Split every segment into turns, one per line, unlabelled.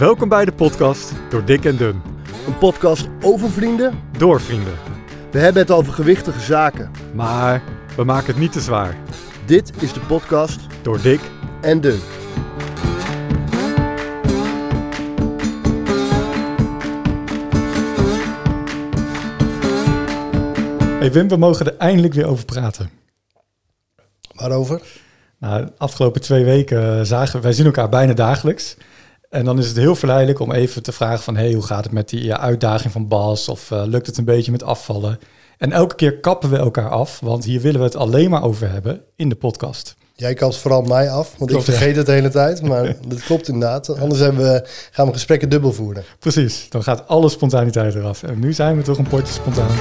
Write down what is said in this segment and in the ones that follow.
Welkom bij de podcast Door Dik en Dun.
Een podcast over vrienden.
Door vrienden.
We hebben het over gewichtige zaken.
Maar we maken het niet te zwaar.
Dit is de podcast
Door Dik.
en Dun.
Hey Wim, we mogen er eindelijk weer over praten.
Waarover?
Nou, de afgelopen twee weken eh, zagen wij zien elkaar bijna dagelijks. En dan is het heel verleidelijk om even te vragen van... hey, hoe gaat het met die uitdaging van Bas? Of eh, lukt het een beetje met afvallen? En elke keer kappen we elkaar af, want hier willen we het alleen maar over hebben in de podcast.
Jij kapt vooral mij af, want
Klopt,
ik vergeet het de hele tijd. Maar dat klopt inderdaad. Anders hebben we, gaan we gesprekken dubbel voeren.
Precies, dan gaat alle spontaniteit eraf. En nu zijn we toch een potje spontaan.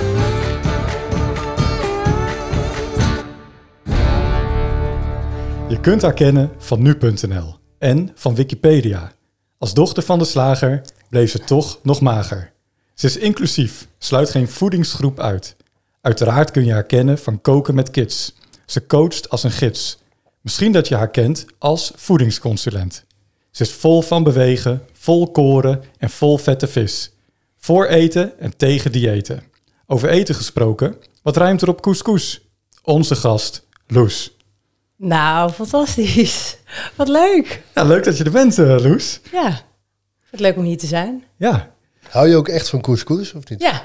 Je kunt haar kennen van nu.nl en van Wikipedia. Als dochter van de slager bleef ze toch nog mager. Ze is inclusief, sluit geen voedingsgroep uit. Uiteraard kun je haar kennen van koken met kids. Ze coacht als een gids. Misschien dat je haar kent als voedingsconsulent. Ze is vol van bewegen, vol koren en vol vette vis. Voor eten en tegen diëten. Over eten gesproken, wat ruimt er op couscous? Onze gast, Loes.
Nou, fantastisch. Wat leuk.
Ja, leuk dat je er bent, eh, Loes.
Ja, wat leuk om hier te zijn.
Ja,
Hou je ook echt van couscous of niet?
Ja,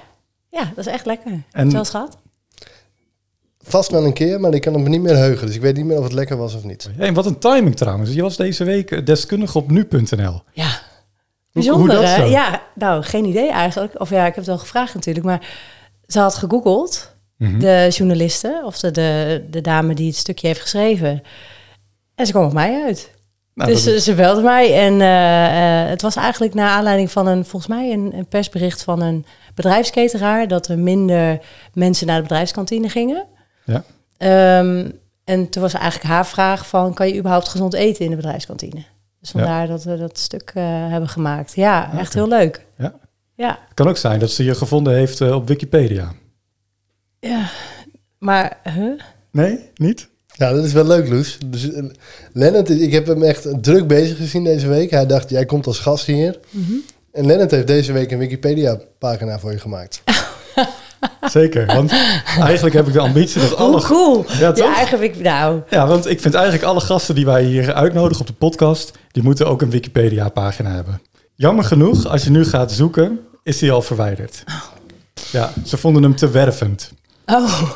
ja dat is echt lekker.
En-
En... Zelfs gehad?
Vast wel een keer, maar ik kan het me niet meer heugen. Dus ik weet niet meer of het lekker was of niet.
hey, en wat een timing trouwens. Je was deze week eh, deskundige op nu.nl.
Ja. Bijzonder,
hoe dat
hè?
zo?
Ja, nou, geen idee eigenlijk. Of ja, ik heb het wel gevraagd natuurlijk. Maar ze had gegoogeld,
Mhm.
de journaliste, of de, de, de dame die het stukje heeft geschreven. En ze kwam op mij uit.
Nou,
dus ze, belde mij en eh, eh, het was eigenlijk naar aanleiding van een, volgens mij een, een persbericht van een bedrijfsketeraar dat er minder mensen naar de bedrijfskantine gingen.
Ja.
Ehm, en toen was eigenlijk haar vraag van, kan je überhaupt gezond eten in de bedrijfskantine? Dus vandaar dat we dat stuk eh, hebben gemaakt. Ja, echt heel leuk.
Ja.
Ja,
kan ook zijn dat ze je gevonden heeft op Wikipedia.
Ja. Maar, huh?
Nee, niet?
Ja, dat is wel leuk, Loes. Dus, eh, Lennart, ik heb hem echt druk bezig gezien deze week. Hij dacht, jij komt als gast hier.
Mhm.
En Lennart heeft deze week een Wikipedia-pagina voor je gemaakt.
Zeker, want eigenlijk heb ik de ambitie dat alle...
Hoe cool.
Ja,
Ja,
toch?
eigenlijk, nou,
Ja, want ik vind eigenlijk alle gasten die wij hier uitnodigen op de podcast, die moeten ook een Wikipedia-pagina hebben. Jammer genoeg, als je nu gaat zoeken, is die al verwijderd. Ja, ze vonden hem te wervend.
Oh,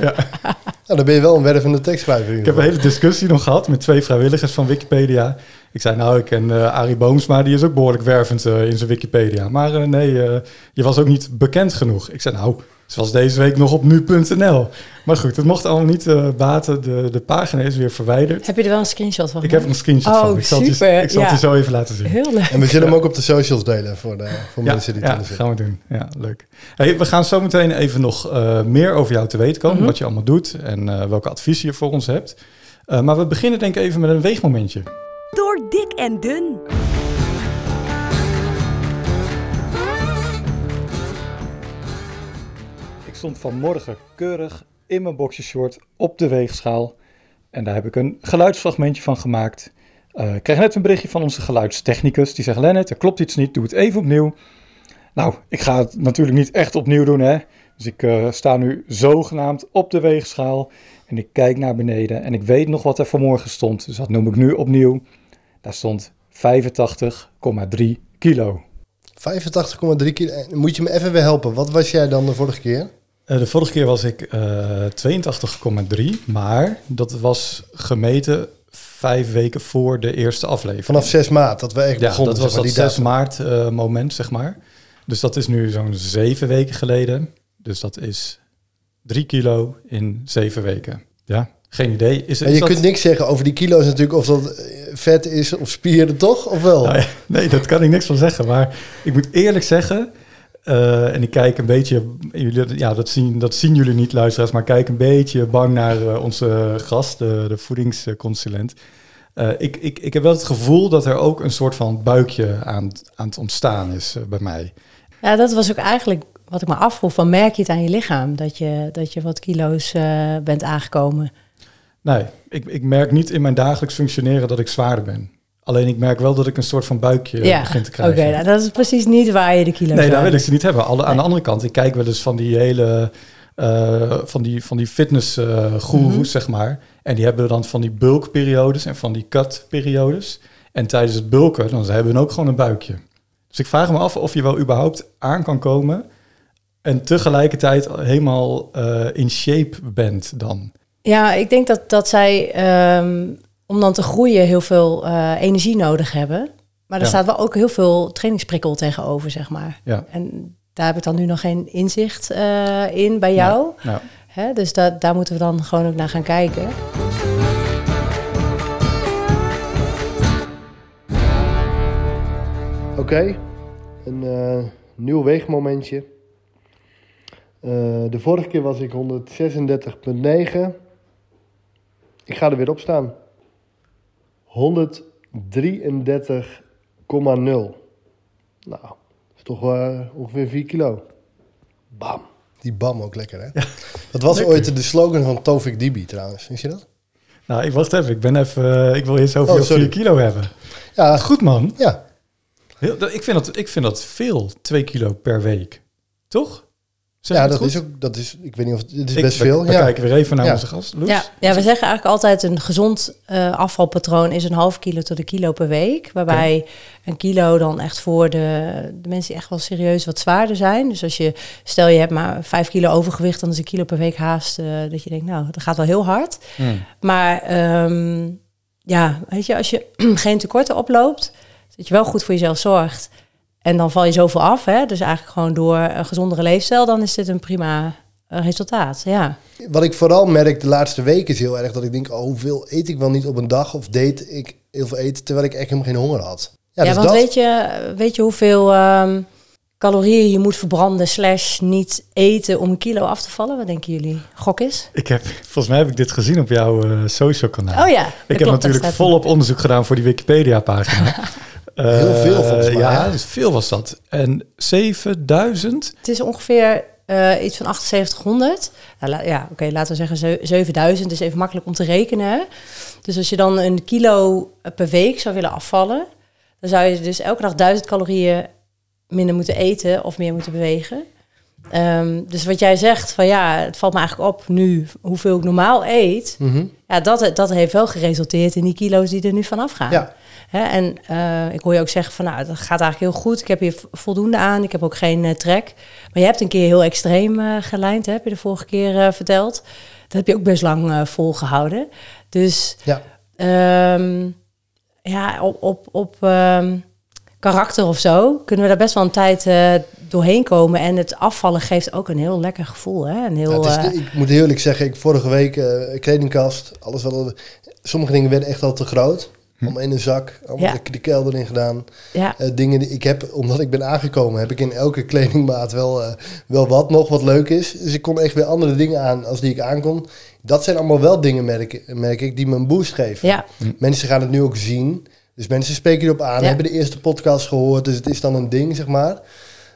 Ja,
Nou, dan ben je wel een wervende tekstschrijver.
ik heb een hele discussie nog gehad met twee vrijwilligers van Wikipedia. Ik zei, nou, ik ken eh Arie Boomsma, die is ook behoorlijk wervend eh, in zijn Wikipedia. Maar eh, nee, je was ook niet bekend genoeg. Ik zei, nou, was deze week nog op nu.nl. Maar goed, het mocht allemaal niet eh, baten. De, de pagina is weer verwijderd.
heb je er wel een screenshot van
Ik heb er een screenshot
Oh,
van. Ik zal, het je,
super,
ik zal het
ja.
je zo even laten zien.
Heel leuk.
En we zullen hem ook op de socials delen voor, de, voor
Ja,
mensen die
ja,
het willen zien.
gaan we doen. Ja, leuk. Hey, we gaan zo meteen even nog eh, meer over jou te weten komen.
Mhm.
Wat je allemaal doet en eh, welke adviezen je voor ons hebt. Eh, maar we beginnen denk ik even met een weegmomentje.
Door dik en dun.
Stond vanmorgen keurig in mijn boxershort op de weegschaal. En daar heb ik een geluidsfragmentje van gemaakt. Eh, ik kreeg net een berichtje van onze geluidstechnicus. Die zegt, Lennart, er klopt iets niet, doe het even opnieuw. Nou, ik ga het natuurlijk niet echt opnieuw doen, hè. Dus ik eh, sta nu zogenaamd op de weegschaal. En ik kijk naar beneden en ik weet nog wat er vanmorgen stond. Dus dat noem ik nu opnieuw. Daar stond 85,3 kilo.
85,3 kilo. Eh, Moet je me even weer helpen? Wat was jij dan de vorige keer?
Eh, de vorige keer was ik eh 82,3, maar dat was gemeten vijf weken voor de eerste aflevering.
Vanaf 6 maart, dat we echt
ja,
begonnen.
dat was
zeg
dat
maar,
6
die
maart eh, moment, zeg maar. Dus dat is nu zo'n zeven weken geleden. Dus dat is drie kilo in zeven weken. Ja, geen idee. Is, is
je
dat...
kunt niks zeggen over die kilo's natuurlijk, of dat eh, vet is of spieren, toch? Of wel?
Nou nee, dat kan ik niks van zeggen. Maar ik moet eerlijk zeggen, eh, en ik kijk een beetje, jullie, ja, dat zien, dat zien jullie niet, luisteraars, maar ik kijk een beetje bang naar eh, onze gast, de, de voedingsconsulent. Eh, ik, ik, ik heb wel het gevoel dat er ook een soort van buikje aan, aan het ontstaan is bij mij.
Ja, dat was ook eigenlijk wat ik me afvroeg. Van merk je het aan je lichaam dat je, dat je wat kilo's bent aangekomen?
Nee, ik, ik merk niet in mijn dagelijks functioneren dat ik zwaarder ben. Alleen ik merk wel dat ik een soort van buikje
ja,
begin te
oké.
krijgen.
nou, dat is precies niet waar je de kilo's
nee, daar wil
hebt.
ik ze niet hebben. Alle, Aan de andere kant, ik kijk wel eens van die hele... eh, van die, van die fitness eh
Mhm.
zeg maar. En die hebben dan van die bulkperiodes en van die cut-periodes. En tijdens het bulken, dan hebben we ook gewoon een buikje. Dus ik vraag me af of je wel überhaupt aan kan komen... en tegelijkertijd helemaal eh, in shape bent dan.
Ja, ik denk dat, dat zij, ehm, om dan te groeien, heel veel eh, energie nodig hebben. Maar er
Ja.
staat wel ook heel veel trainingsprikkel tegenover, zeg maar.
Ja.
En daar heb ik dan nu nog geen inzicht eh, in bij jou.
Nou,
Hè? Dus da daar moeten we dan gewoon ook naar gaan kijken.
Oké, een eh, nieuw weegmomentje. Eh, de vorige keer was ik 136,9. Ik ga er weer op staan. 133,0. Nou, dat is toch eh, ongeveer 4 kilo. Bam. Die bam ook lekker, hè? Dat was
Lekker.
ooit de slogan van Tovik Dibi trouwens. Wist je dat?
nou, ik wacht even. Ik ben even... eh, ik wil eerst over
Oh,
jouw
sorry.
4 kilo hebben.
Ja,
Goed, man.
ja.
Heel, dat- ik, vind dat, ik vind dat veel, 2 kilo per week. Toch? Zeg
ja dat
goed?
is ook, dat is, ik weet niet of het is
Ik-
best
we-
veel.
We
ja.
kijken weer even naar
Ja.
onze gast. Loes?
Ja, ja, we zeggen eigenlijk altijd een gezond eh, afvalpatroon is een half kilo tot een kilo per week. Waarbij een kilo dan echt voor de, de mensen die echt wel serieus wat zwaarder zijn. Dus als je, stel je hebt maar vijf kilo overgewicht, dan is een kilo per week haast. eh, dat je denkt, nou, dat gaat wel heel hard.
Hmm.
Maar ehm, ja, weet je, als je geen tekorten oploopt, dat je wel goed voor jezelf zorgt. En dan val je zoveel af, hè? dus eigenlijk gewoon door een gezondere leefstijl, dan is dit een prima eh, resultaat. Ja.
Wat ik vooral merk de laatste weken is heel erg dat ik denk, oh, hoeveel eet ik wel niet op een dag? Of deed ik heel veel eten terwijl ik echt helemaal geen honger had? Ja,
Ja,
dus
want
dat,
weet, je, weet je hoeveel ehm, calorieën je moet verbranden slash niet eten om een kilo af te vallen? Wat denken jullie? Gok is?
Ik heb, volgens mij heb ik dit gezien op jouw eh, social kanaal.
Oh ja.
ik heb
klopt,
natuurlijk volop onderzoek gedaan voor die Wikipedia-pagina.
Heel veel, volgens mij,
Ja, dus veel was dat. En 7000?
Het is ongeveer eh, iets van 7800. Nou, la- ja, oké, laten we zeggen ze- 7000. is even makkelijk om te rekenen. Dus als je dan een kilo per week zou willen afvallen, dan zou je dus elke dag 1000 calorieën minder moeten eten of meer moeten bewegen. Ehm, dus wat jij zegt, van ja, het valt me eigenlijk op nu hoeveel ik normaal eet.
Mhm.
Ja, dat, dat heeft wel geresulteerd in die kilo's die er nu vanaf gaan.
Ja.
Hè, en eh, ik hoor je ook zeggen van nou, dat gaat eigenlijk heel goed. Ik heb hier voldoende aan. Ik heb ook geen eh, trek. Maar je hebt een keer heel extreem eh gelijnd, hè, heb je de vorige keer verteld. Dat heb je ook best lang eh, volgehouden. Dus
Ja.
ehm, ja, op, op, op ehm, karakter of zo kunnen we daar best wel een tijd doorheen komen. En het afvallen geeft ook een heel lekker gevoel. Hè? Een heel,
Ja, is, ik moet eerlijk zeggen, ik vorige week kledingkast, alles wat sommige dingen werden echt al te groot. Allemaal in een zak, allemaal
Ja.
de, de kelder in gedaan.
ja,
Eh, dingen die ik heb, omdat ik ben aangekomen, heb ik in elke kledingmaat wel, eh, wel wat nog wat leuk is. Dus ik kon echt weer andere dingen aan als die ik aankon. Dat zijn allemaal wel dingen, merk, merk ik, die me een boost geven.
ja,
Mensen gaan het nu ook zien. Dus mensen spreken erop aan,
Ja.
hebben de eerste podcast gehoord. Dus het is dan een ding, zeg maar.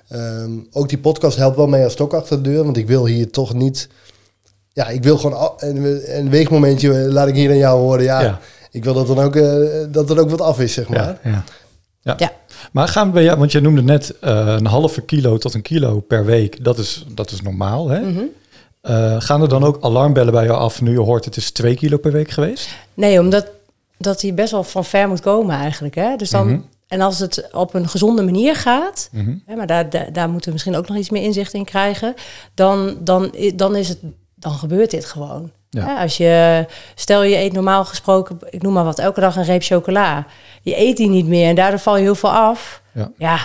Ehm, ook die podcast helpt wel mee als stok achter de deur. Want ik wil hier toch niet... Ja, ik wil gewoon een, een weegmomentje, eh, laat ik hier aan jou horen. Ja,
Ja.
Ik wil dat dan ook, eh, dat er ook wat af is, zeg maar.
Ja, ja. Ja.
Ja.
Maar gaan we bij jou, want je noemde net eh, een halve kilo tot een kilo per week. Dat is, dat is normaal, hè?
mhm.
Eh, gaan er dan ook alarmbellen bij jou af nu je hoort het is 2 kilo per week geweest?
Nee, omdat dat hij best wel van ver moet komen eigenlijk. Hè? Dus dan,
Mhm.
En als het op een gezonde manier gaat,
Mhm.
hè, maar daar, daar, daar moeten we misschien ook nog iets meer inzicht in krijgen, dan, dan, dan, is het, dan gebeurt dit gewoon.
Ja.
Als je, stel je eet normaal gesproken, ik noem maar wat, elke dag een reep chocola. Je eet die niet meer en daardoor val je heel veel af.
Ja.
Ja,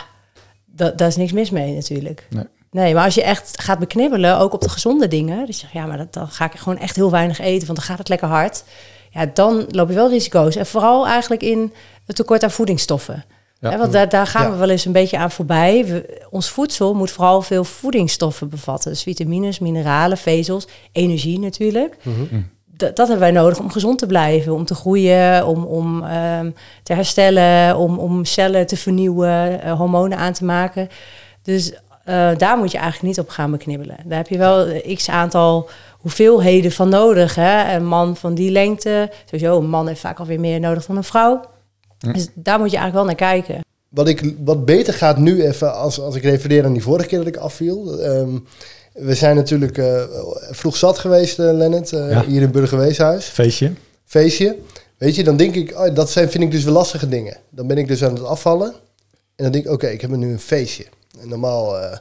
da- daar is niks mis mee natuurlijk.
Nee.
Nee, maar als je echt gaat beknibbelen, ook op de gezonde dingen, dus je zegt, ja, maar dat, dan ga ik gewoon echt heel weinig eten, want dan gaat het lekker hard. Ja, dan loop je wel risico's. En vooral eigenlijk in het tekort aan voedingsstoffen.
Ja.
Want daar, daar gaan
Ja.
we wel eens een beetje aan voorbij. We- ons voedsel moet vooral veel voedingsstoffen bevatten. Dus vitamines, mineralen, vezels, energie natuurlijk. Dat, dat hebben wij nodig om gezond te blijven, om te groeien, om, om ehm, te herstellen, om, om cellen te vernieuwen, eh, hormonen aan te maken. Dus eh, daar moet je eigenlijk niet op gaan beknibbelen. Daar heb je wel een x aantal hoeveelheden van nodig. Hè? Een man van die lengte, sowieso, een man heeft vaak alweer meer nodig dan een vrouw. Dus daar moet je eigenlijk wel naar kijken.
Wat, ik, wat beter gaat nu even, als, als ik refereer aan die vorige keer dat ik afviel. Ehm, we zijn natuurlijk eh, vroeg zat geweest, eh Lennart, eh,
Ja.
hier in Burgerweeshuis.
Feestje.
Feestje. Weet je, dan denk ik, oh, dat zijn, vind ik dus wel lastige dingen. Dan ben ik dus aan het afvallen. En dan denk ik, oké, ik heb nu een feestje. En normaal, eh,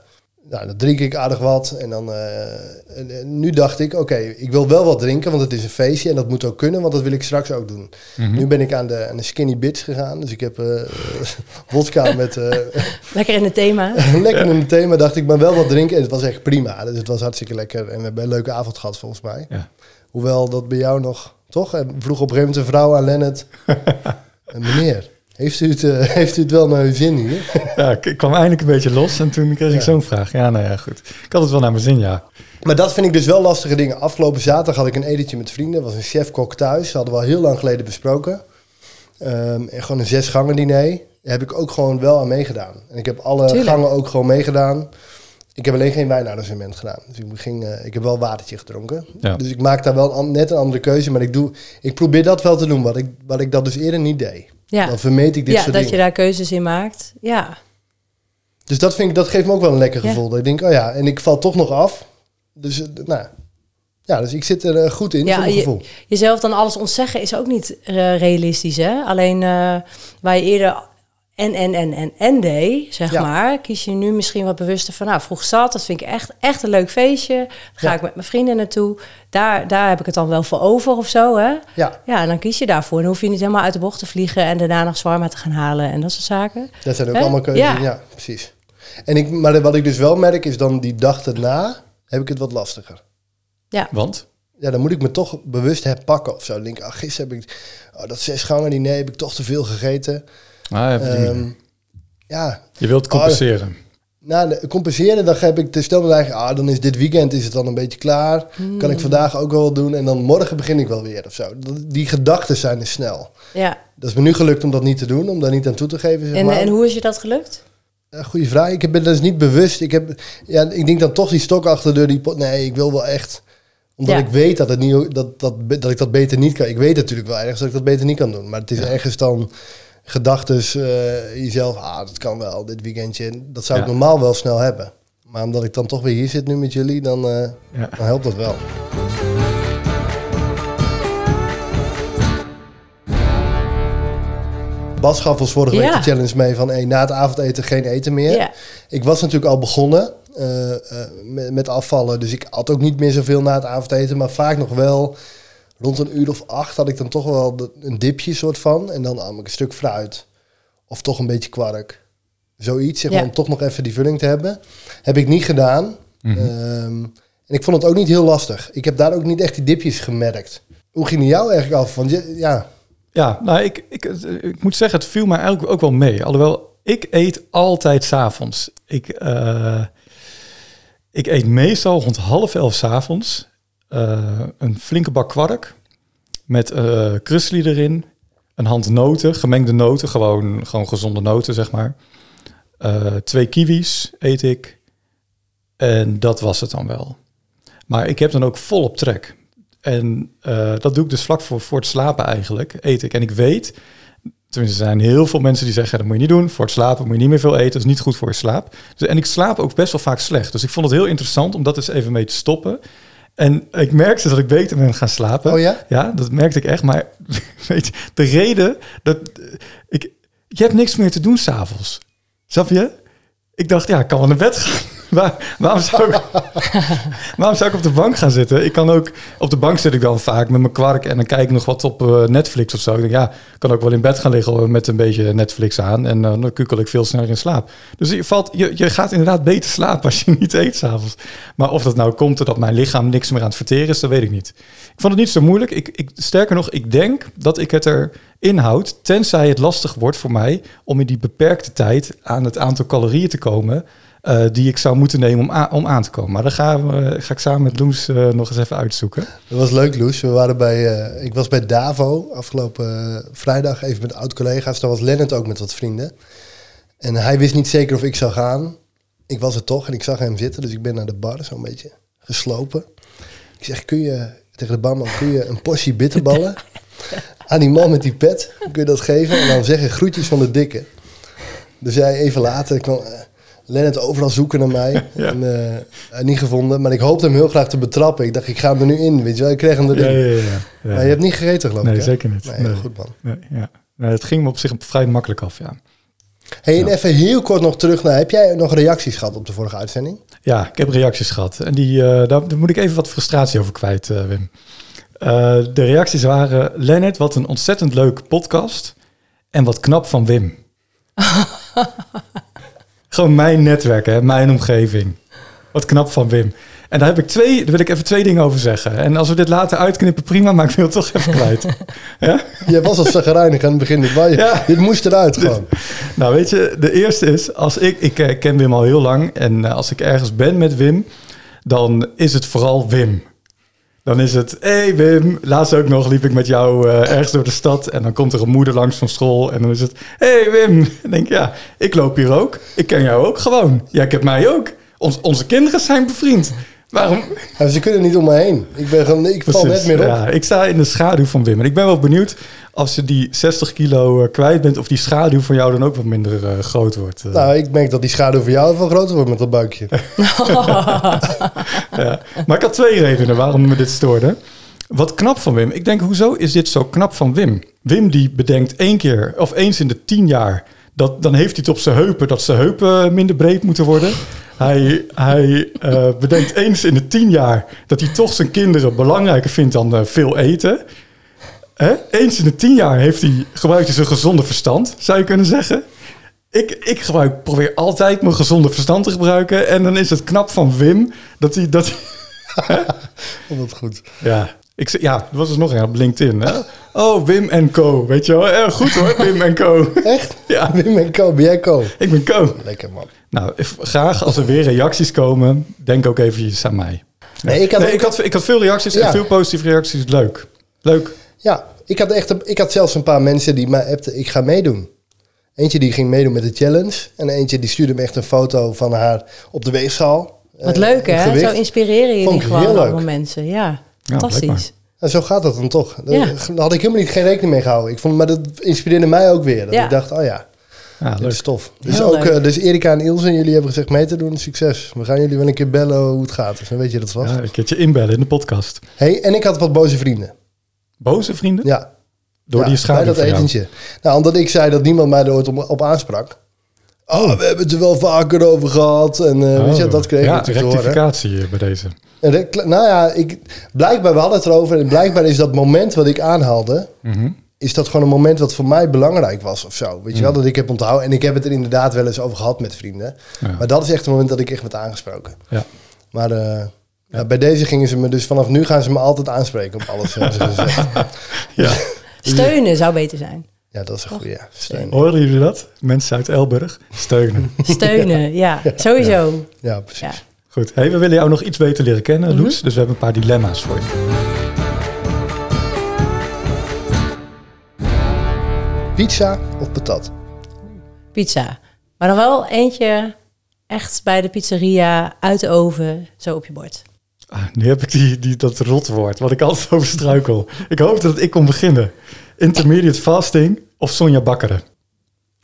nou, dan drink ik aardig wat. En dan, eh, en, en nu dacht ik, oké, ik wil wel wat drinken, want het is een feestje. En dat moet ook kunnen, want dat wil ik straks ook doen.
Mhm.
Nu ben ik aan de, aan de skinny bits gegaan. Dus ik heb eh wodka met eh,
Lekker in het thema.
lekker in het thema. Dacht ik, maar wel wat drinken. En het was echt prima. Dus het was hartstikke lekker. En we hebben een leuke avond gehad, volgens mij.
Ja.
Hoewel dat bij jou nog, toch? En vroeg op een gegeven moment een vrouw aan Lennart. "Eh, meneer, heeft u, het, eh, heeft u het wel naar uw zin hier?
Ja, ik, ik kwam eindelijk een beetje los en toen kreeg ik
Ja.
zo'n vraag. Ja, nou ja, goed. Ik had het wel naar mijn zin, ja.
Maar dat vind ik dus wel lastige dingen. Afgelopen zaterdag had ik een etentje met vrienden. Er was een chef-kok thuis. Dat hadden we al heel lang geleden besproken. Ehm, en gewoon een zes gangen diner. Daar heb ik ook gewoon wel aan meegedaan. En ik heb alle
Tuurlijk.
gangen ook gewoon meegedaan. Ik heb alleen geen wijnarrangement gedaan. Dus ik, ging, eh, ik heb wel watertje gedronken.
Ja.
Dus ik maak daar wel an- net een andere keuze. Maar ik, doe, ik probeer dat wel te doen. Wat ik, wat ik dat dus eerder niet deed.
Ja,
Dan vermeed ik dit
ja
soort
dat
dingen.
je daar keuzes in maakt. Ja,
Dus dat, vind ik, dat geeft me ook wel een lekker
Ja.
gevoel. Dat ik denk, oh ja, en ik val toch nog af. Dus, eh, nou, ja, dus ik zit er eh, goed in,
Ja,
voor mijn
je-
gevoel.
jezelf dan alles ontzeggen is ook niet eh, realistisch, hè? Alleen eh, waar je eerder en, en, en, en, en deed, zeg
Ja.
maar, kies je nu misschien wat bewuster van, nou, vroeg zat, dat vind ik echt, echt een leuk feestje. Daar ga
Ja.
ik met mijn vrienden naartoe. Daar, daar heb ik het dan wel voor over of zo, hè?
Ja,
Ja, en dan kies je daarvoor. En dan hoef je niet helemaal uit de bocht te vliegen en daarna nog zwarma te gaan halen en dat soort zaken.
dat zijn ook allemaal keuzes. Ja.
Ja.
precies. En ik, maar wat ik dus wel merk, is dan die dag erna heb ik het wat lastiger.
Want?
Ja, dan moet ik me toch bewust herpakken of zo. Dan denk ik, ah, gisteren heb ik oh, dat zes gangen diner, heb ik toch te veel gegeten.
Ah, ja.
Ehm, ja,
je wilt compenseren.
Nou, compenseren, dan heb ik te stel me eigenlijk, ah, dan is dit weekend is het dan een beetje klaar. Kan ik vandaag ook wel wat doen en dan morgen begin ik wel weer of zo. Die gedachten zijn er snel.
Ja,
Dat is me nu gelukt om dat niet te doen, om daar niet aan toe te geven. Zeg
en,
maar.
en hoe is je dat gelukt?
Eh, goeie vraag. Ik ben dus niet bewust. Ik, heb, ja, ik denk dan toch die stok achter de deur. Die pot. Nee, ik wil wel echt. Omdat
Ja.
ik weet dat, het niet, dat, dat, dat ik dat beter niet kan. Ik weet natuurlijk wel ergens dat ik dat beter niet kan doen. Maar het is ergens dan gedachtes eh, jezelf. Ah, dat kan wel dit weekendje. Dat zou ik normaal wel snel hebben. Maar omdat ik dan toch weer hier zit nu met jullie, dan, eh,
Ja.
dan helpt dat wel. Bas gaf ons vorige week de challenge mee van hey, na het avondeten geen eten meer.
Ja.
Ik was natuurlijk al begonnen eh, eh, met, met afvallen. Dus ik had ook niet meer zoveel na het avondeten. Maar vaak nog wel rond een uur of acht had ik dan toch wel de- een dipje soort van. En dan nam ik een stuk fruit. Of toch een beetje kwark. Zoiets, zeg maar,
Ja.
om toch nog even die vulling te hebben. Heb ik niet gedaan.
Mhm.
Ehm, en ik vond het ook niet heel lastig. Ik heb daar ook niet echt die dipjes gemerkt. Hoe ging die jou eigenlijk af? Want je, ja,
Ja, nou, ik, ik, ik moet zeggen, het viel mij eigenlijk ook wel mee. Alhoewel, ik eet altijd s'avonds. Ik, eh, ik eet meestal rond half elf s'avonds een flinke bak kwark met eh krusli erin, een hand noten, gemengde noten, gewoon, gewoon gezonde noten, zeg maar. Eh, twee kiwis eet ik en dat was het dan wel. Maar ik heb dan ook volop trek. En eh, dat doe ik dus vlak voor, voor het slapen eigenlijk, eet ik. En ik weet, er zijn heel veel mensen die zeggen... dat moet je niet doen, voor het slapen moet je niet meer veel eten... dat is niet goed voor je slaap. Dus, en ik slaap ook best wel vaak slecht. Dus ik vond het heel interessant om dat eens even mee te stoppen. En ik merkte dat ik beter ben gaan slapen.
Oh ja?
Ja, dat merkte ik echt. Maar weet je, de reden dat... Ik, je hebt niks meer te doen s'avonds. Snap je? Ik dacht, ja, ik kan wel naar bed gaan. Waar, waarom, zou ik, waarom zou ik op de bank gaan zitten? Ik kan ook... Op de bank zit ik dan vaak met mijn kwark... en dan kijk ik nog wat op eh, Netflix of zo. Ik denk, ja, ik kan ook wel in bed gaan liggen met een beetje Netflix aan... en eh, dan kukkel ik veel sneller in slaap. Dus je, valt, je, je gaat inderdaad beter slapen als je niet eet s'avonds. Maar of dat nou komt doordat mijn lichaam niks meer aan het verteren is... dat weet ik niet. Ik vond het niet zo moeilijk. Ik, ik, sterker nog, ik denk dat ik het er inhoud... tenzij het lastig wordt voor mij... om in die beperkte tijd aan het aantal calorieën te komen... eh, die ik zou moeten nemen om, a- om aan te komen. Maar dat gaan we, ga ik samen met Loes eh, nog eens even uitzoeken.
Dat was leuk, Loes. We waren bij, eh, ik was bij Davo afgelopen vrijdag even met oud-collega's. Daar was Lennart ook met wat vrienden. En hij wist niet zeker of ik zou gaan. Ik was er toch en ik zag hem zitten. Dus ik ben naar de bar zo'n beetje geslopen. Ik zeg, kun je tegen de barman, kun je een portie bitterballen aan die man met die pet. Kun je dat geven? En dan zeggen groetjes van de dikke. Dus jij even later kwam Lennart overal zoeken naar mij.
Ja.
En eh, niet gevonden. Maar ik hoopte hem heel graag te betrappen. Ik dacht, ik ga hem er nu in. Weet je wel, ik kreeg hem erin.
Ja, ja, ja. ja.
Maar je hebt niet gegeten, geloof ik.
Nee,
hè?
zeker niet.
Nee,
Nee.
goed man.
Nee, ja. Nee, het ging me op zich vrij makkelijk af, ja.
Hey, en
Ja.
even heel kort nog terug naar... Heb jij nog reacties gehad op de vorige uitzending?
Ja, ik heb reacties gehad. En die, eh, daar, daar moet ik even wat frustratie over kwijt, eh, Wim. Eh, de reacties waren... Lennart, wat een ontzettend leuk podcast. En wat knap van Wim. Gewoon mijn netwerk, hè, mijn omgeving. Wat knap van Wim. En daar heb ik twee, daar wil ik even twee dingen over zeggen. En als we dit later uitknippen, prima, maar ik wil het toch even kwijt. ja?
Jij was al zagrijnig aan het begin. Dit, wa-
Ja.
dit moest eruit gewoon.
Nou, weet je, de eerste is, als ik, ik eh, ken Wim al heel lang en eh, als ik ergens ben met Wim, dan is het vooral Wim. Dan is het, hé hey Wim, laatst ook nog liep ik met jou eh, ergens door de stad en dan komt er een moeder langs van school en dan is het, hé hey Wim. Dan denk ik, ja, ik loop hier ook, ik ken jou ook gewoon. Jij kent mij ook. Ons, onze kinderen zijn bevriend. Waarom?
Ja, ze kunnen niet om me heen. Ik, ben gewoon, ik val net meer op.
Ja, ik sta in de schaduw van Wim. En ik ben wel benieuwd als je die 60 kilo eh, kwijt bent, of die schaduw van jou dan ook wat minder eh, groot wordt. eh.
Nou, ik merk dat die schaduw voor jou veel groter wordt met dat buikje.
Ja. Maar ik had twee redenen waarom me dit stoorde. Wat knap van Wim. Ik denk, hoezo is dit zo knap van Wim? Wim die bedenkt één keer of eens in de tien jaar... Dat, dan heeft hij het op zijn heupen dat zijn heupen minder breed moeten worden. Hij, hij eh, bedenkt eens in de tien jaar dat hij toch zijn kinderen belangrijker vindt dan eh, veel eten. Hè? Eens in de tien jaar heeft hij, gebruikt hij zijn gezonde verstand, zou je kunnen zeggen. Ik, ik gebruik, probeer altijd mijn gezonde verstand te gebruiken. En dan is het knap van Wim dat hij... Dat hij
wat goed.
ja, ik, zeg- ja, er was dus nog een op LinkedIn. Hè? Oh, Wim en Co. Weet je wel? Eh, goed hoor, Wim en Co.
Echt?
Ja,
Wim en Co, ben jij Co?
ik ben Co.
Lekker man.
Nou, graag als er weer reacties komen, denk ook eventjes aan mij.
Nee, ik had,
Nee,
ook-
ik, had, ik had veel reacties
Ja.
en veel positieve reacties. Leuk. Leuk.
ja, ik had echt, ik had zelfs een paar mensen die mij appten, ik ga meedoen. Eentje die ging meedoen met de challenge. En eentje die stuurde me echt een foto van haar op de weegschaal.
Wat
Eh,
leuk
het
hè? Zo inspireren je
Vond
die
ik
gewoon allemaal mensen. Ja, fantastisch.
blijkbaar.
En zo gaat dat dan toch. Daar
Ja.
daar had ik helemaal niet, geen rekening mee gehouden. Ik vond, maar dat inspireerde mij ook weer. Dat
Ja.
ik dacht, oh ja,
Ja, leuk.
is tof. Dus,
Heel
ook,
leuk.
eh, dus Erika en Ilse, jullie hebben gezegd mee te doen. Succes. We gaan jullie wel een keer bellen hoe het gaat. Dus dan weet je dat vast.
Ja, een keertje inbellen in de podcast.
Hey, en ik had wat boze vrienden.
Boze vrienden?
Ja,
Door
ja,
die schaduw
Bij dat
van jou.
etentje. Nou, omdat ik zei dat niemand mij er ooit op, op aansprak. Oh, we hebben het er wel vaker over gehad. En eh, weet je,
Oh.
dat kreeg ik
Ja,
natuurlijk te horen.
rectificatie eh, bij deze.
En nou ja, ik, blijkbaar, we hadden het erover. En blijkbaar is dat moment wat ik aanhaalde...
Mhm.
is dat gewoon een moment wat voor mij belangrijk was of zo. Weet je wel, dat ik heb onthouden. En ik heb het er inderdaad wel eens over gehad met vrienden.
Ja.
Maar dat is echt het moment dat ik echt werd aangesproken.
Ja.
Maar eh, ja, bij deze gingen ze me dus... vanaf nu gaan ze me altijd aanspreken op alles. hebben ze gezegd.
Ja.
Steunen zou beter zijn.
Ja, dat is een goede. Ja, steun.
Horen jullie dat? Mensen uit Elburg steunen.
Steunen, ja, sowieso.
Ja, precies.
Ja.
Goed. Hey, we willen jou nog iets beter leren kennen,
Mhm.
Loes. Dus we hebben een paar dilemma's voor je.
Pizza of patat?
Pizza. Maar dan wel eentje echt bij de pizzeria uit de oven, zo op je bord.
Ah, nu heb ik die, die, dat rotwoord, wat ik altijd over struikel. Ik hoop dat ik kon beginnen. Intermediate fasting of Sonja Bakkeren.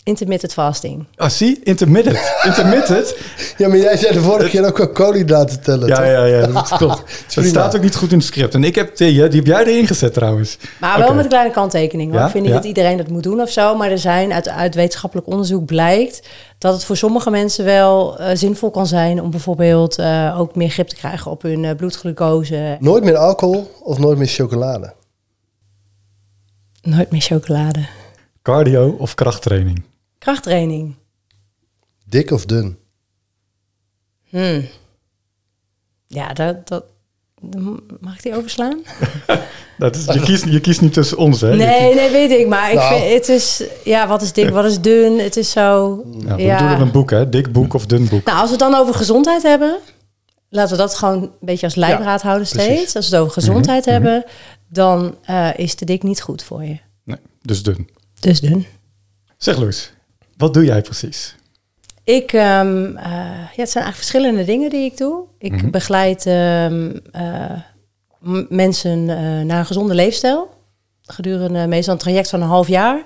Intermittent fasting.
Ah, zie? Intermittent. Intermittent?
Ja, maar jij zei de vorige keer ook wel koolhydraten tellen.
Ja,
toch?
ja, ja, dat klopt. Het
prima.
staat ook niet goed in het script. En ik heb die, die heb jij erin gezet trouwens.
Maar wel met een kleine kanttekening.
Ja,
Ik vind niet
ja.
dat iedereen dat moet doen of zo. Maar er zijn uit, uit wetenschappelijk onderzoek blijkt dat het voor sommige mensen wel eh, zinvol kan zijn om bijvoorbeeld eh, ook meer grip te krijgen op hun eh, bloedglucose.
Nooit meer alcohol of nooit meer chocolade?
Nooit meer chocolade.
Cardio of krachttraining?
Krachttraining.
Dik of dun?
Hmm. Ja, dat, dat, mag ik die overslaan?
Dat is, je, kiest, je kiest niet tussen ons, hè?
Nee, nee, weet ik. Maar ik
Nou.
vind, het is, ja, wat is dik, wat is dun? Het is zo.
Ja, we
ja.
bedoelen een boek, hè? Dik boek of dun boek.
Nou, als we het dan over gezondheid hebben, laten we dat gewoon een beetje als leidraad houden steeds.
precies.
Als we het over gezondheid
Mhm,
hebben, dan eh, is te dik niet goed voor je.
Nee, dus dun.
Dus dun.
Zeg Loes, wat doe jij precies?
Ik, ehm, eh, ja, het zijn eigenlijk verschillende dingen die ik doe. Ik
Mhm.
begeleid ehm, eh, mensen naar een gezonde leefstijl. gedurende meestal een traject van een half jaar.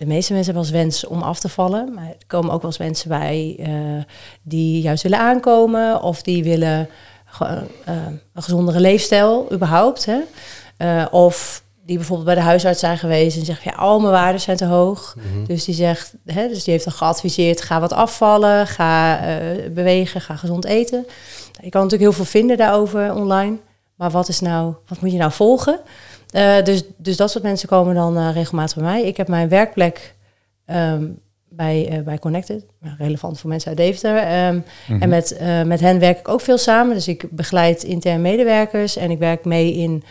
De meeste mensen hebben als wens om af te vallen. Maar er komen ook wel eens mensen bij eh, die juist willen aankomen. Of die willen eh, een gezondere leefstijl überhaupt. Hè? Eh, of die bijvoorbeeld bij de huisarts zijn geweest en zeggen, ja, al mijn waarden zijn te hoog. Dus die zegt, hè, dus die heeft dan geadviseerd, ga wat afvallen, ga bewegen, ga gezond eten. Je kan natuurlijk heel veel vinden daarover online. Maar wat is nou, wat moet je nou volgen? Eh, dus, dus dat soort mensen komen dan eh, regelmatig bij mij. Ik heb mijn werkplek ehm, bij, eh, bij Connected, relevant voor mensen uit Deventer. Ehm, En met, eh, met hen werk ik ook veel samen. Dus ik begeleid intern medewerkers en ik werk mee in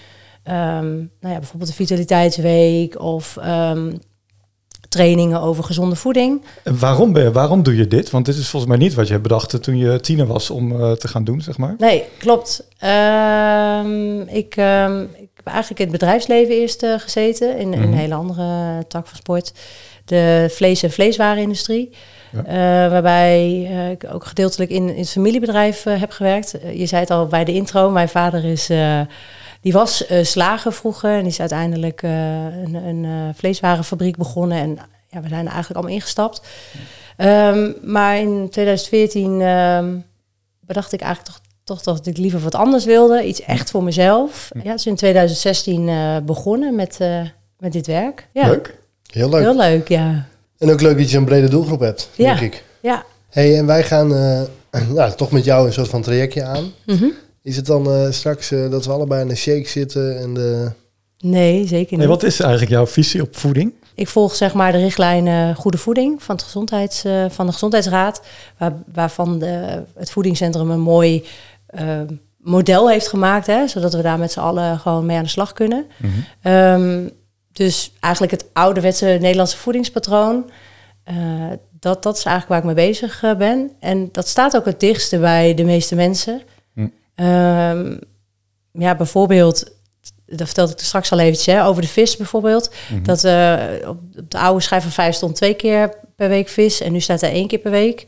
ehm, nou ja, bijvoorbeeld de Vitaliteitsweek of trainingen over gezonde voeding.
En waarom, ben je, waarom doe je dit? Want dit is volgens mij niet wat je bedacht toen je tiener was om te gaan doen, zeg maar.
Nee, klopt. Ik, eigenlijk in het bedrijfsleven eerst eh, gezeten, in, in een
Mhm.
hele andere tak van sport. De vlees- en vleeswarenindustrie.
Ja.
Eh, waarbij eh, ik ook gedeeltelijk in, in het familiebedrijf eh, heb gewerkt. Eh, je zei het al bij de intro, mijn vader is, eh, die was eh, slager vroeger. En die is uiteindelijk eh, een, een eh, vleeswarenfabriek begonnen. En ja, we zijn er eigenlijk allemaal ingestapt. Ehm, maar in 2014 ehm, bedacht ik eigenlijk toch, toch dat ik liever wat anders wilde. Iets echt voor mezelf. Ja, dus in 2016 eh, begonnen met, eh, met dit werk. Ja,
Leuk.
Heel leuk.
heel leuk, ja.
En ook leuk dat je een brede doelgroep hebt,
Ja.
denk ik.
Ja,
hey, en wij gaan eh, nou, toch met jou een soort van trajectje aan.
Mhm.
Is het dan eh, straks dat we allebei in een shake zitten en de...
nee, zeker niet.
Nee, wat is eigenlijk jouw visie op voeding?
Ik volg zeg maar de richtlijn Goede Voeding van, het gezondheids, eh, van de Gezondheidsraad, waar, waarvan de, het voedingscentrum een mooi eh, model heeft gemaakt, hè, zodat we daar met z'n allen gewoon mee aan de slag kunnen. Ehm, dus eigenlijk het ouderwetse Nederlandse voedingspatroon, eh, dat, dat is eigenlijk waar ik mee bezig eh, ben. En dat staat ook het dichtste bij de meeste mensen.
Hm.
Ehm, ja, bijvoorbeeld, dat vertelde ik er straks al eventjes, hè, over de vis bijvoorbeeld. Dat eh, op, op de oude schijf van vijf stond twee keer per week vis en nu staat er één keer per week.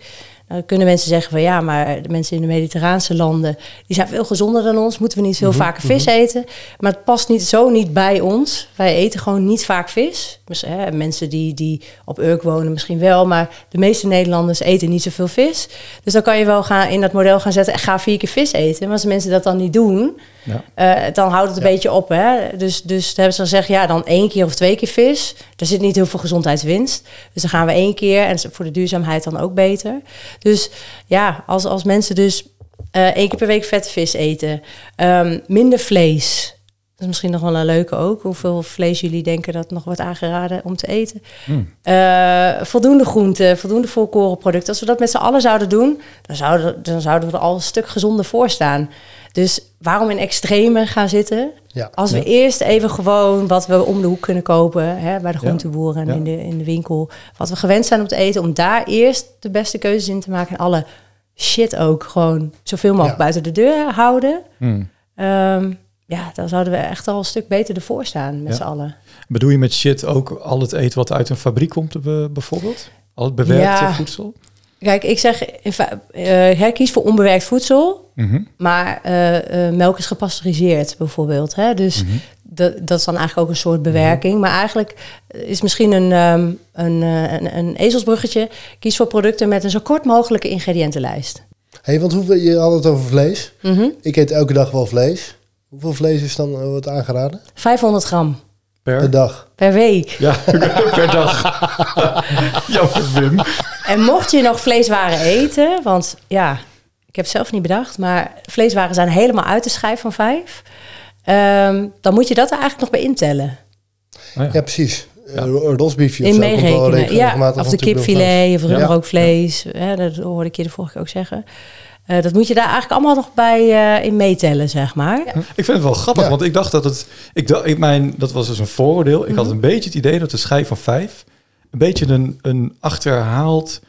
Kunnen mensen zeggen van ja, maar de mensen in de mediterraanse landen, die zijn veel gezonder dan ons. Moeten we niet veel vaker vis eten? Maar het past niet zo niet bij ons. Wij eten gewoon niet vaak vis. Dus, hè, mensen die, die op Urk wonen misschien wel, maar de meeste Nederlanders eten niet zoveel vis. Dus dan kan je wel gaan in dat model gaan zetten, ga vier keer vis eten. Maar als mensen dat dan niet doen,
Ja.
eh, dan houdt het een beetje op. Hè? Dus, dus dan hebben ze gezegd, ja, dan één keer of twee keer vis. Daar zit niet heel veel gezondheidswinst. Dus dan gaan we één keer en voor de duurzaamheid dan ook beter. Dus ja, als, als mensen dus eh, één keer per week vette vis eten, ehm, minder vlees. Is misschien nog wel een leuke ook. Hoeveel vlees jullie denken dat nog wordt aangeraden om te eten. Eh, voldoende groenten, voldoende volkorenproducten. Als we dat met z'n allen zouden doen, dan zouden, dan zouden we er al een stuk gezonder voor staan. Dus waarom in extreme gaan zitten?
Ja.
Als we
Ja.
eerst even gewoon wat we om de hoek kunnen kopen, hè, bij de groenteboeren en
Ja.
in, de, in de winkel, wat we gewend zijn om te eten, om daar eerst de beste keuzes in te maken en alle shit ook gewoon zoveel mogelijk buiten de deur houden.
Hmm.
Ehm, ja, dan zouden we echt al een stuk beter ervoor staan met
Ja.
z'n allen.
Bedoel je met shit ook al het eten wat uit een fabriek komt, eh, bijvoorbeeld? Al het bewerkte
Ja.
voedsel?
Kijk, ik zeg, hè, kies voor onbewerkt voedsel,
Mhm.
maar eh, eh, melk is gepasteuriseerd bijvoorbeeld. Hè? Dus dat, dat is dan eigenlijk ook een soort bewerking. Maar eigenlijk is misschien een, ehm, een, een, een ezelsbruggetje. Kies voor producten met een zo kort mogelijke ingrediëntenlijst.
hey, want hoeveel, je had het over vlees.
Mhm.
Ik eet elke dag wel vlees. Hoeveel vlees is dan eh, wat aangeraden?
500 gram
Per,
Per dag.
per week.
Ja, per dag. Jammer, Wim.
En mocht je nog vleeswaren eten, want ja, ik heb het zelf niet bedacht, maar vleeswaren zijn helemaal uit de schijf van vijf. ehm, dan moet je dat er eigenlijk nog bij intellen.
Oh, ja.
Ja, precies.
Ja.
Een rosbiefje of
in meerekenen.
regen-
Ja, of de kipfilet of
Ja.
rundrookvlees. Hè, dat hoorde ik je de vorige keer ook zeggen. Eh, dat moet je daar eigenlijk allemaal nog bij eh, in meetellen, zeg maar.
Ik vind het wel grappig,
Ja.
want ik dacht dat het... Ik dacht, ik mijn, dat was dus een vooroordeel. Ik had
Mhm.
een beetje het idee dat de schijf van vijf... een beetje een, een achterhaald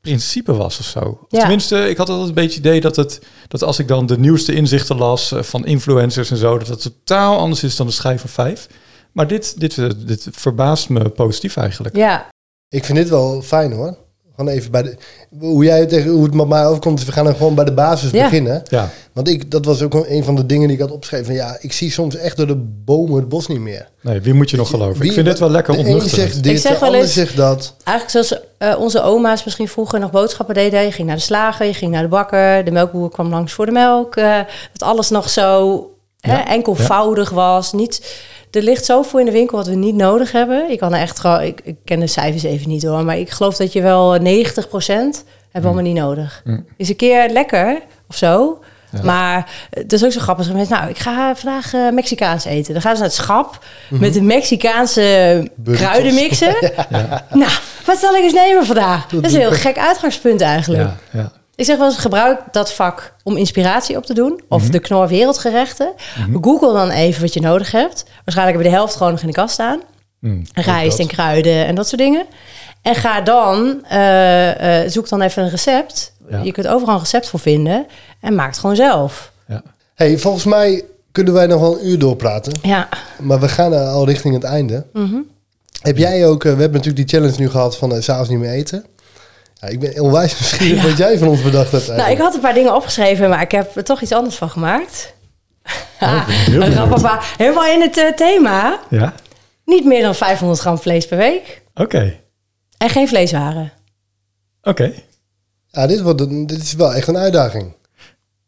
principe was of zo. Of
Ja.
Tenminste, ik had altijd een beetje het idee dat, het, dat als ik dan de nieuwste inzichten las... eh, van influencers en zo... dat het totaal anders is dan de schijf van vijf. Maar dit, dit, dit verbaast me positief eigenlijk.
Ja,
Ik vind dit wel fijn hoor. Gewoon even bij de... Hoe jij het tegen hoe het met mij overkomt, is we gaan dan gewoon bij de basis
Ja.
beginnen.
Ja,
Want ik, dat was ook een van de dingen die ik had opgeschreven. Van, ja, ik zie soms echt door de bomen het bos niet meer.
nee, wie moet je nog geloven?
Wie-
ik vind dit wel lekker ontnuchterend.
dit,
Ik zeg
de
wel
ander
eens-
zegt dat.
Eigenlijk zoals eh, onze oma's misschien vroeger nog boodschappen deden. Je ging naar de slager, je ging naar de bakker. De melkboer kwam langs voor de melk. eh, dat alles nog zo hè,
Ja,
enkelvoudig was. Niet, er ligt zoveel in de winkel wat we niet nodig hebben. Ik kan er echt gewoon... Ik, ik ken de cijfers even niet hoor. Maar ik geloof dat je wel 90% hebben we allemaal niet nodig.
Mm.
Is een keer lekker of zo.
Ja.
Maar het is ook zo grappig. Mensen, nou, ik ga vandaag eh, Mexicaans eten. Dan gaan ze naar het schap
Mhm.
met de Mexicaanse kruidenmixen. Nou, wat zal ik eens nemen vandaag? Dat is een heel gek uitgangspunt eigenlijk.
Ja, ja.
Ik zeg wel eens, gebruik dat vak om inspiratie op te doen. Of
Mhm.
de knor wereldgerechten. Google dan even wat je nodig hebt. Waarschijnlijk hebben we de helft gewoon nog in de kast staan.
Hm,
Rijst en kruiden en dat soort dingen. En ga dan, eh, eh, zoek dan even een recept.
Ja.
Je kunt overal een recept voor vinden. En maak het gewoon zelf.
Ja.
hey, volgens mij kunnen wij nog wel een uur doorpraten.
Ja,
Maar we gaan al richting het einde.
Mhm.
Heb jij ook... eh, we hebben natuurlijk die challenge nu gehad van s s'avonds niet meer eten. Ja, ik ben onwijs nieuwsgierig
Ja.
wat jij van ons bedacht hebt
nou, ik
eigenlijk.
had een paar dingen opgeschreven, maar ik heb er toch iets anders van gemaakt.
Oh.
Rapapa, helemaal in het eh, thema.
Ja,
Niet meer dan 500 gram vlees per week.
oké.
En geen vleeswaren.
Oké.
Ja, dit, wordt een, dit is wel echt een uitdaging.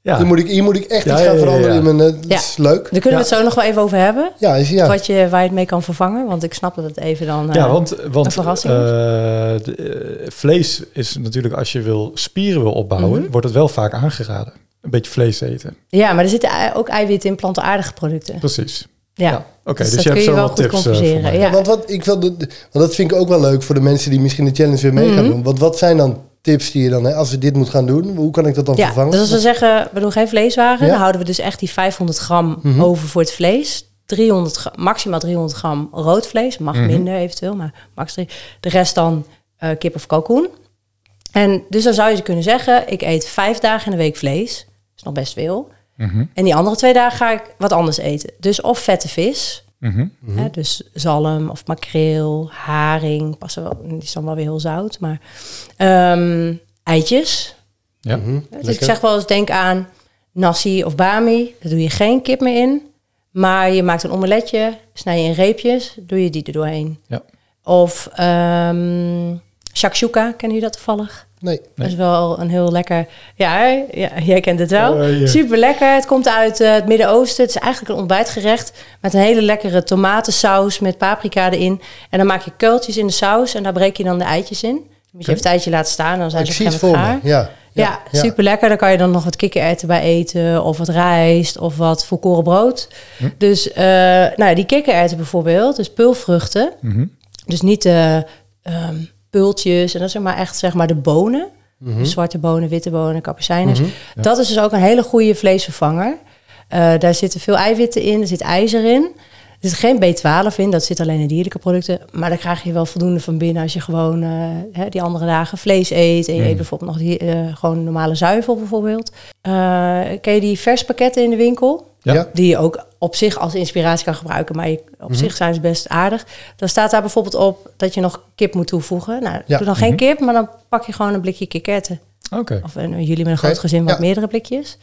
Ja.
Hier, moet ik, hier moet ik echt
Ja,
iets gaan
ja, ja.
veranderen in mijn... eh, dat
Ja.
is leuk.
Daar kunnen we het zo nog wel even over hebben.
Ja, is, ja.
Wat je, waar je het mee kan vervangen. Want ik snap dat het even dan...
Ja,
eh,
want, want
een verrassing
eh, de, vlees is natuurlijk, als je wil spieren wil opbouwen,
Mhm.
wordt het wel vaak aangeraden. Een beetje vlees eten.
Ja, maar er zitten ook eiwitten in plantaardige producten.
Precies.
Ja,
Ja, oké.
Dus
Dus,
dat
je hebt
kun je
zo
wel
wat
goed
tips voor
compenseren,
mij.
ja.
Want, wat, ik wil want dat vind ik ook wel leuk voor de mensen die misschien de challenge weer mee gaan
Mhm.
doen. Want wat zijn dan tips die je dan, hè, als we dit moet gaan doen, hoe kan ik dat dan
Ja,
vervangen?
dus als we zeggen, we doen geen vleeswaren,
Ja.
dan houden we dus echt die 500 gram
Mhm.
over voor het vlees. 300, gra- maximaal 300 gram rood vlees, mag
Mhm.
minder eventueel, maar max. De rest dan eh, kip of kalkoen. En dus dan zou je kunnen zeggen, ik eet vijf dagen in de week vlees. Dat is nog best veel.
Mhm,
En die andere twee dagen ga ik wat anders eten. Dus of vette vis,
mhm.
hè, dus zalm of makreel, haring. Passen wel, die is dan wel weer heel zout, maar ehm, eitjes.
Ja.
Mhm,
Dus ik zeg wel eens, denk aan nasi of bami. Daar doe je geen kip meer in. Maar je maakt een omeletje, snij je in reepjes, doe je die er doorheen.
Ja.
Of ehm shakshuka, kennen jullie dat toevallig?
Nee.
Dat is wel een heel lekker... Ja, ja jij kent het wel.
Oh.
Super lekker. Het komt uit eh, het Midden-Oosten. Het is eigenlijk een ontbijtgerecht met een hele lekkere tomatensaus met paprika erin. En dan maak je kuiltjes in de saus en daar breek je dan de eitjes in. Dan moet je even een tijdje laten staan, dan zijn
Ik
ze
zie het voor me.
moment
Ja.
Ja, super lekker. Dan kan je dan nog wat kikkererwten bij eten. Of wat rijst. Of wat volkoren brood.
Hm.
Dus eh, nou, ja, die kikkererwten bijvoorbeeld. Dus peulvruchten.
Mhm.
Dus niet de ehm pultjes. En dat zijn maar echt zeg maar de bonen.
Mhm.
Dus zwarte bonen, witte bonen, kapucijners.
Mhm.
Ja.
Dat is dus ook een hele goede vleesvervanger. Eh, daar zitten veel eiwitten in. Er zit ijzer in. Er zit geen B12 in. Dat zit alleen in dierlijke producten. Maar daar krijg je wel voldoende van binnen... als je gewoon eh, hè, die andere dagen vlees eet. En je
Mm.
eet bijvoorbeeld nog die, eh, gewoon normale zuivel bijvoorbeeld. Ken je die verspakketten in de winkel?
Ja.
Die je ook op zich als inspiratie kan gebruiken. Maar je, op
Mhm.
zich zijn ze best aardig. Dan staat daar bijvoorbeeld op dat je nog kip moet toevoegen. Nou,
Ja.
doe dan geen
Mhm.
kip, maar dan pak je gewoon een blikje kikkerten.
Oké.
Of en jullie met een groot gezin wat
ja.
meerdere blikjes.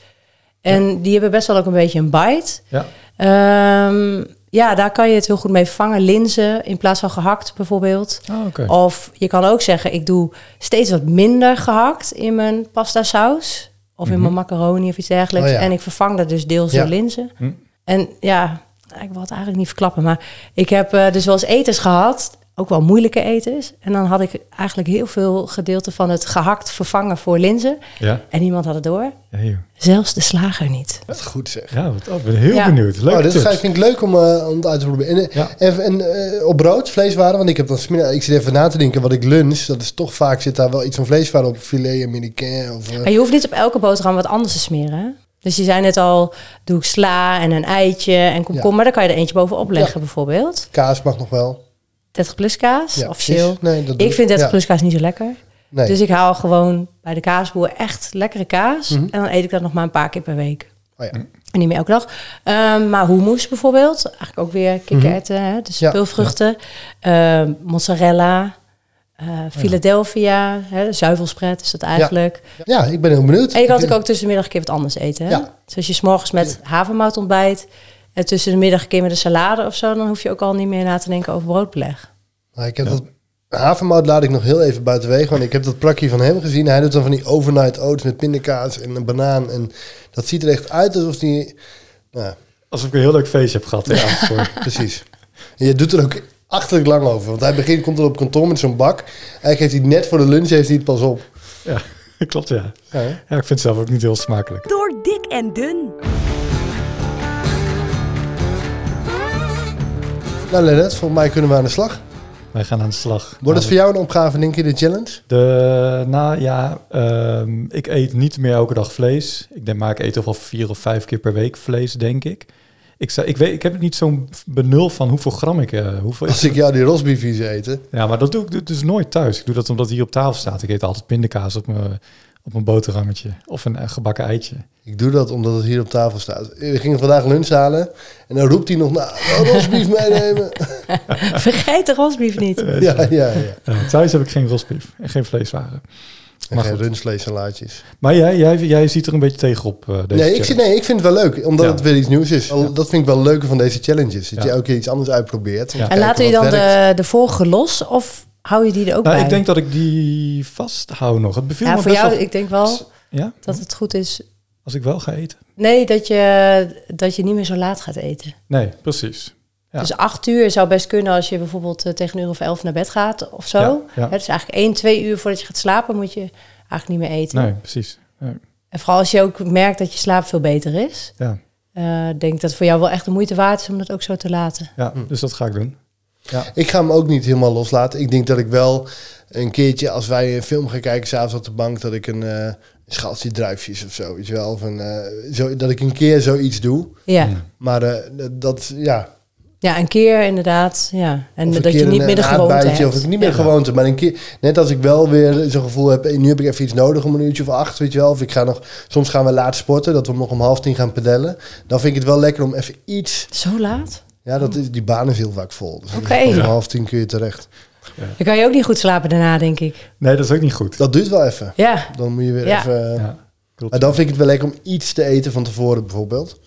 En die hebben best wel ook een beetje een bite.
Ja.
Ehm, ja, daar kan je het heel goed mee vangen. Linzen in plaats van gehakt bijvoorbeeld.
Oh, oké.
Of je kan ook zeggen, ik doe steeds wat minder gehakt in mijn pasta saus. Of in
Mhm.
mijn macaroni of iets dergelijks.
Oh ja.
En ik vervang dat dus deels
Ja.
door linzen.
Hm.
En ja, ik wil het eigenlijk niet verklappen. Maar ik heb eh, dus wel eens etens gehad. Ook wel moeilijke etens. En dan had ik eigenlijk heel veel gedeelte van het gehakt vervangen voor linzen.
Ja.
En niemand had het door.
Ja.
Zelfs de slager niet.
Wat goed zeg.
ja wat, oh, ik ben heel
Ja.
benieuwd. Leuk
Oh, dit ga, vind ik leuk om, eh, om het uit te proberen. En, eh,
Ja.
en, en eh, op brood, vleeswaren, want ik heb dan smiddag, ik zit even na te denken wat ik lunch. Dat is toch vaak zit daar wel iets van vleeswaren op, filet américain of eh,
Maar je hoeft niet op elke boterham wat anders te smeren. hè? Dus je zei net al, doe ik sla en een eitje en komkommer. Dan kan je er eentje bovenop leggen bijvoorbeeld.
kaas mag nog wel.
30 plus kaas,
Ja,
officieel.
precies. Nee, dat
Ik vind 30
ja.
plus kaas niet zo lekker.
Nee.
Dus ik haal gewoon bij de kaasboer echt lekkere kaas.
Mhm.
En dan eet ik dat nog maar een paar keer per week.
Oh ja.
En niet meer elke dag. Ehm, maar hummus bijvoorbeeld. Eigenlijk ook weer kikkererwten. hè? Dus
Mhm. Ja.
peulvruchten. Ehm, mozzarella. eh, Philadelphia, hè, de zuivelspread is dat eigenlijk.
Ja, ik ben heel benieuwd.
En je kan natuurlijk ook tussen de middag een keer wat anders eten. Hè?
Ja.
Dus als je 's morgens met havermout ontbijt en tussen de middag een keer met een salade of zo, dan hoef je ook al niet meer na te denken over broodbeleg.
Nou, ik heb dat havermout laat ik nog heel even buitenwege, want ik heb dat plakje van hem gezien. Hij doet dan van die overnight oats met pindakaas en een banaan. En dat ziet er echt uit alsof die... Nou,
Alsof ik een heel leuk feestje heb gehad. Ja, voor.
precies. En je doet er ook achterlijk lang over. Want hij begint, komt er op kantoor met zo'n bak. Eigenlijk heeft hij net voor de lunch heeft hij het pas op.
ja, klopt ja.
Ja?
Ja, ik vind het zelf ook niet heel smakelijk.
Door dik en dun.
Nou Lennart, volgens mij kunnen we aan de slag.
Wij gaan aan de slag.
Wordt het voor jou een opgave, denk je, de challenge?
De, nou ja, ehm, ik eet niet meer elke dag vlees. Ik denk maar ik eet toch wel vier of vijf keer per week vlees, denk ik. Ik, zou, ik, weet, ik heb niet zo'n benul van hoeveel gram ik... eh hoeveel
Als ik jou die rosbief eten.
Ja, maar dat doe ik dus nooit thuis. Ik doe dat omdat hier op tafel staat. Ik eet altijd pindakaas op mijn, op mijn boterhammetje. Of een eh, gebakken eitje.
Ik doe dat omdat het hier op tafel staat. We gingen vandaag lunch halen. En dan roept hij nog, nou, rosbief meenemen.
Vergeet de rosbief niet.
ja, ja, ja.
Eh, thuis heb ik geen rosbief en geen vleeswaren.
En
Maar
geen rundvleessalaatjes.
Maar jij, jij, jij ziet er een beetje tegenop uh, deze
Nee ik, zie- nee, ik vind het wel leuk. Omdat
Ja.
het weer iets nieuws is. Al- Dat vind ik wel leuker van deze challenges. Dat
Ja.
je elke keer iets anders uitprobeert.
Ja.
En laten we dan de, de vorige los of hou je die er ook
Nou,
bij?
ik denk dat ik die vasthoud nog. Het beviel
ja,
me
voor jou,
wel-
ik denk wel
Ja?
dat het goed is.
Als ik wel ga eten?
Nee, dat je, dat je niet meer zo laat gaat eten.
Nee, precies. Ja.
Dus acht uur zou best kunnen als je bijvoorbeeld eh, tegen een uur of elf naar bed gaat of zo.
Ja, ja.
Hè, dus eigenlijk één, twee uur voordat je gaat slapen moet je eigenlijk niet meer eten.
Nee, precies. Nee.
En vooral als je ook merkt dat je slaap veel beter is.
Ja,
eh, denk dat het voor jou wel echt de moeite waard is om dat ook zo te laten.
ja dus dat ga ik doen. Ja.
Ik ga hem ook niet helemaal loslaten. Ik denk dat ik wel een keertje, als wij een film gaan kijken, s'avonds op de bank, dat ik een, eh een schaltje druifjes of zo, weet je wel. Of een, eh, zo, dat ik een keer zoiets doe.
Ja.
Maar eh, dat, ja.
ja een keer inderdaad. Ja. En dat je niet
een,
meer de
een
gewoonte hebt.
Of niet meer
Ja.
gewoonte, maar een keer, net als ik wel weer zo'n gevoel heb, eh, nu heb ik even iets nodig om een uurtje of acht, weet je wel. Of ik ga nog, soms gaan we laat sporten, dat we nog om half tien gaan pedellen. Dan vind ik het wel lekker om even iets,
Zo laat?
Ja, dat is, die baan is heel vaak vol. Dus
Oké.
om half tien kun je terecht.
Dan kan je ook niet goed slapen daarna, denk ik.
Nee, dat is ook niet goed.
Dat duurt wel even.
Ja,
Dan moet je weer
Ja.
even...
Ja, klopt.
Maar dan vind ik het wel lekker om iets te eten van tevoren bijvoorbeeld.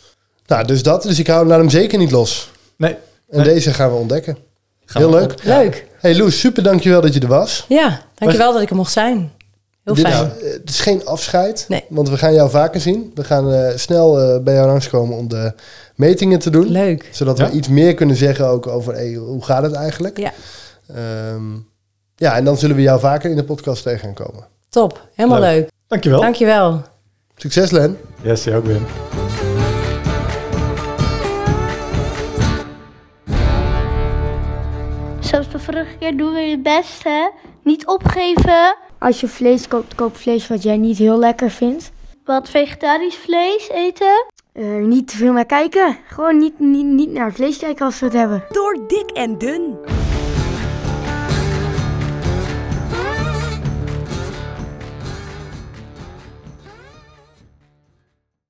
Nou, dus dat. Dus ik hou laat hem zeker niet los.
Nee,
En
Nee.
deze gaan we ontdekken.
gaan
Heel
we
leuk.
op.
leuk.
Hey Loes, super dankjewel dat je er was.
Ja, dankjewel dat ik er mocht zijn. Heel
Dit
fijn.
is, eh, het is geen afscheid,
Nee.
want we gaan jou vaker zien. We gaan eh, snel eh, bij jou langskomen om de metingen te doen.
Leuk.
Zodat
Ja.
we iets meer kunnen zeggen ook over hey, hoe gaat het eigenlijk.
Ja,
Ehm, ja, en dan zullen we jou vaker in de podcast tegen gaan komen.
top. Helemaal
Leuk.
leuk.
Dankjewel.
Dankjewel.
Succes Len.
Yes, jij ook weer.
Zoals de vorige keer doen we het best, hè? Niet opgeven.
Als je vlees koopt, koop vlees wat jij niet heel lekker vindt.
Wat vegetarisch vlees eten.
Eh, niet te veel naar kijken. Gewoon niet, niet, niet naar vlees kijken als we het hebben.
Door dik en dun.